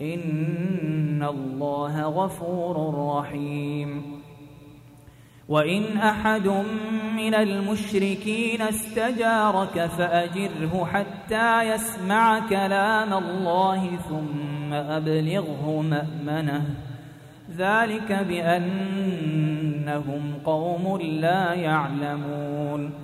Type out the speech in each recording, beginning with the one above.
إن الله غفور رحيم. وإن أحد من المشركين استجارك فأجره حتى يسمع كلام الله ثم أبلغه مأمنه. ذلك بأنهم قوم لا يعلمون.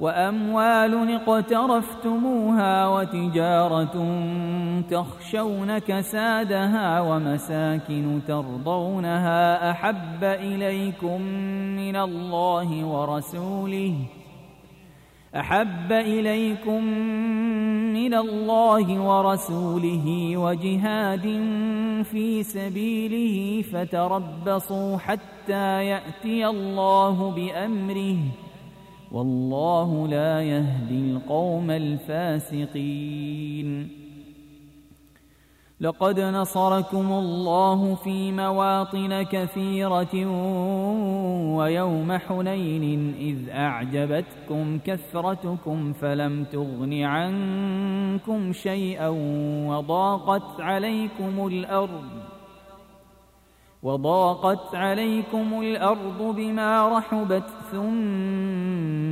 وأموال اقترفتموها وتجارة تخشون كسادها ومساكن ترضونها أحب إليكم من الله ورسوله أحب إليكم من الله ورسوله وجهاد في سبيله فتربصوا حتى يأتي الله بأمره والله لا يهدي القوم الفاسقين. لقد نصركم الله في مواطن كثيرة ويوم حنين إذ أعجبتكم كثرتكم فلم تغن عنكم شيئا وضاقت عليكم الأرض وضاقت عليكم الأرض بما رحبت ثم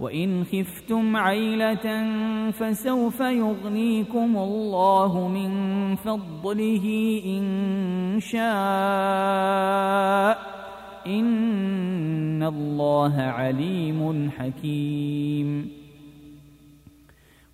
وإن خفتم عيلة فسوف يغنيكم الله من فضله إن شاء إن الله عليم حكيم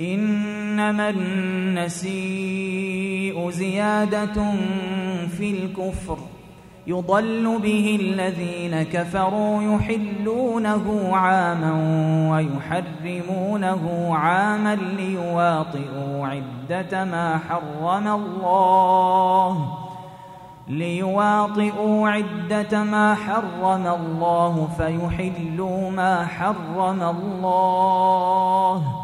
إنما النسيء زيادة في الكفر. يضل به الذين كفروا يحلونه عاما ويحرمونه عاما ليواطئوا عدة ما حرم الله. ليواطئوا عدة ما حرم الله فيحلوا ما حرم الله.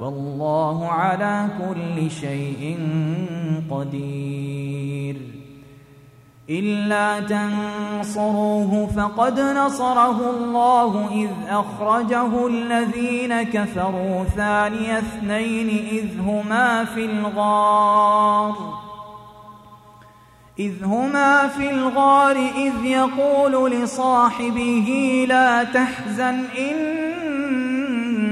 والله على كل شيء قدير. إلا تنصروه فقد نصره الله إذ أخرجه الذين كفروا ثاني اثنين إذ هما في الغار. إذ هما في الغار إذ يقول لصاحبه لا تحزن إن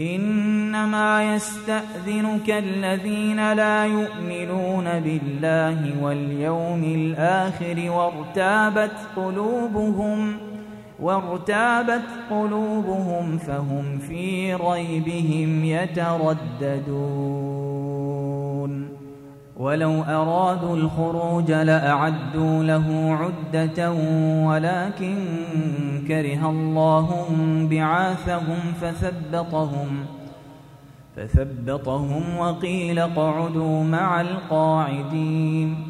إنما يستأذنك الذين لا يؤمنون بالله واليوم الآخر وارتابت قلوبهم وارتابت قلوبهم فهم في ريبهم يترددون. ولو أرادوا الخروج لأعدوا له عدة ولكن كره الله بعاثهم فثبطهم فثبطهم وقيل اقعدوا مع القاعدين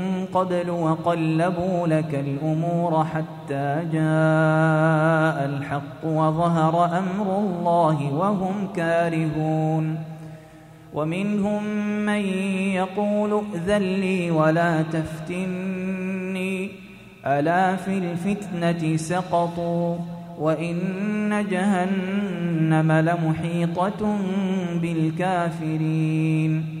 قبل وقلبوا لك الأمور حتى جاء الحق وظهر أمر الله وهم كارهون ومنهم من يقول ائذن لي ولا تفتني ألا في الفتنة سقطوا؟ وإن جهنم لمحيطة بالكافرين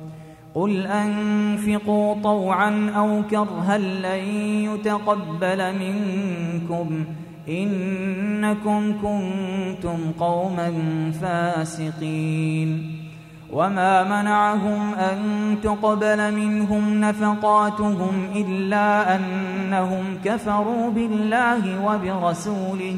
قل أنفقوا طوعا أو كرها لن يتقبل منكم إنكم كنتم قوما فاسقين وما منعهم أن تقبل منهم نفقاتهم إلا أنهم كفروا بالله وبرسوله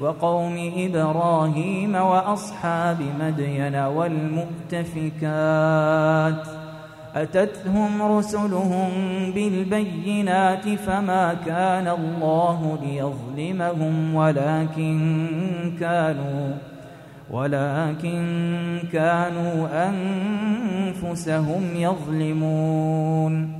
وقوم إبراهيم وأصحاب مدين والمؤتفكات أتتهم رسلهم بالبينات فما كان الله ليظلمهم ولكن كانوا ولكن كانوا أنفسهم يظلمون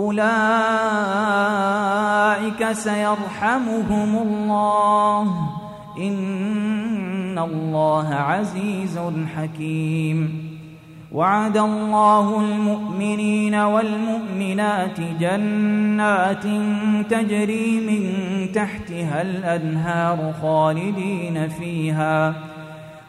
أولئك سيرحمهم الله إن الله عزيز حكيم. وعد الله المؤمنين والمؤمنات جنات تجري من تحتها الأنهار خالدين فيها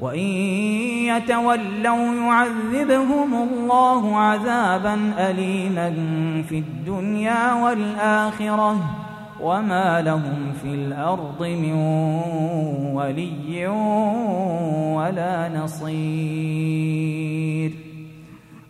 وإن يتولوا يعذبهم الله عذابا أليما في الدنيا والآخرة وما لهم في الأرض من ولي ولا نصير.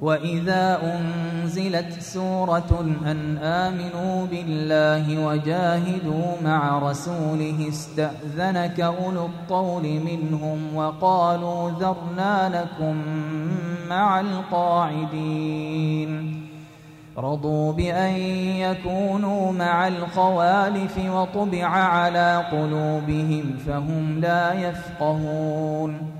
وإذا أنزلت سورة أن آمنوا بالله وجاهدوا مع رسوله استأذنك أولو الطول منهم وقالوا ذرنا لكم مع القاعدين رضوا بأن يكونوا مع الخوالف وطبع على قلوبهم فهم لا يفقهون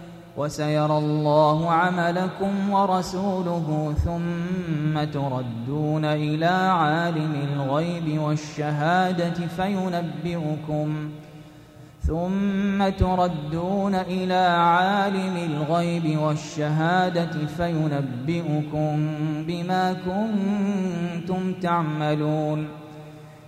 وسيرى الله عملكم ورسوله ثم تردون إلى عالم الغيب والشهادة فينبئكم ثم تردون إلى عالم الغيب والشهادة فينبئكم بما كنتم تعملون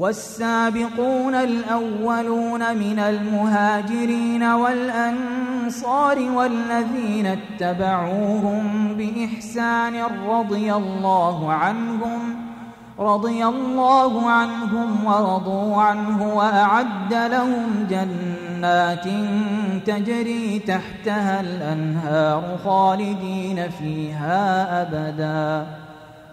والسابقون الأولون من المهاجرين والأنصار والذين اتبعوهم بإحسان رضي الله عنهم رضي الله عنهم ورضوا عنه وأعد لهم جنات تجري تحتها الأنهار خالدين فيها أبدا.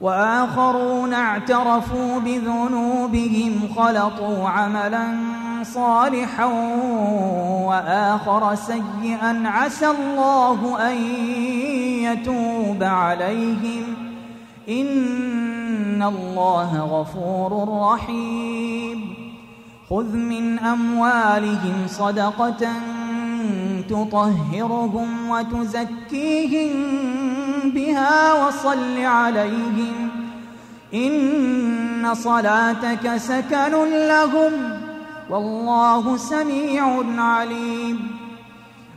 وآخرون اعترفوا بذنوبهم خلطوا عملا صالحا وآخر سيئا عسى الله أن يتوب عليهم. إن الله غفور رحيم. خذ من أموالهم صدقة تطهرهم وتزكيهم بها وصل عليهم. إن صلاتك سكن لهم. والله سميع عليم.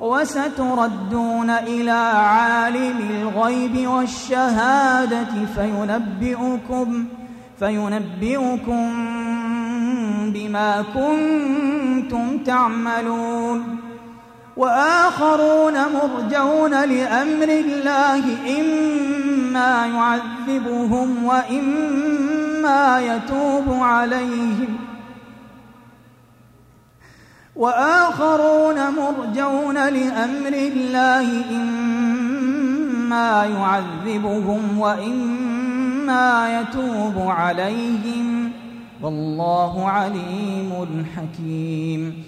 وستردون إلى عالم الغيب والشهادة فينبئكم فينبئكم بما كنتم تعملون. وآخرون مرجون لأمر الله إما يعذبهم وإما يتوب عليهم. وآخرون مرجون لأمر الله إما يعذبهم وإما يتوب عليهم. والله عليم حكيم.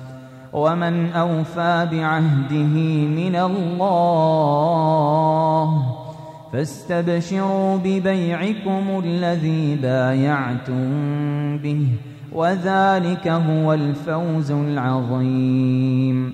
ومن أوفى بعهده من الله فاستبشروا ببيعكم الذي بايعتم به وذلك هو الفوز العظيم.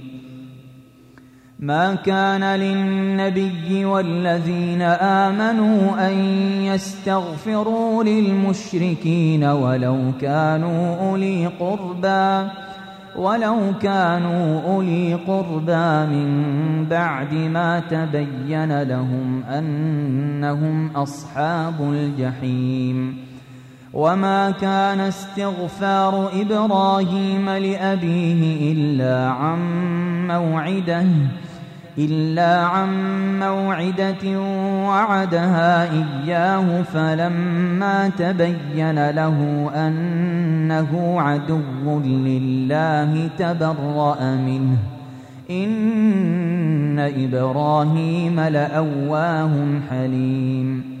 ما كان للنبي والذين آمنوا أن يستغفروا للمشركين ولو كانوا أولي قربى ولو كانوا أولي قربى من بعد ما تبين لهم أنهم أصحاب الجحيم. وما كان استغفار إبراهيم لأبيه إلا عن موعدة إلا عن موعدة وعدها إياه فلما تبين له أنه عدو لله تبرأ منه إن إبراهيم لأواه حليم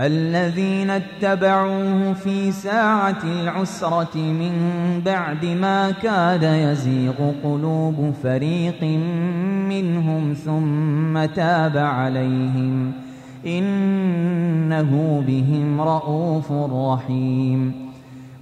الذين اتبعوه في ساعة العسرة من بعد ما كاد يزيغ قلوب فريق منهم ثم تاب عليهم إنه بهم رءوف رحيم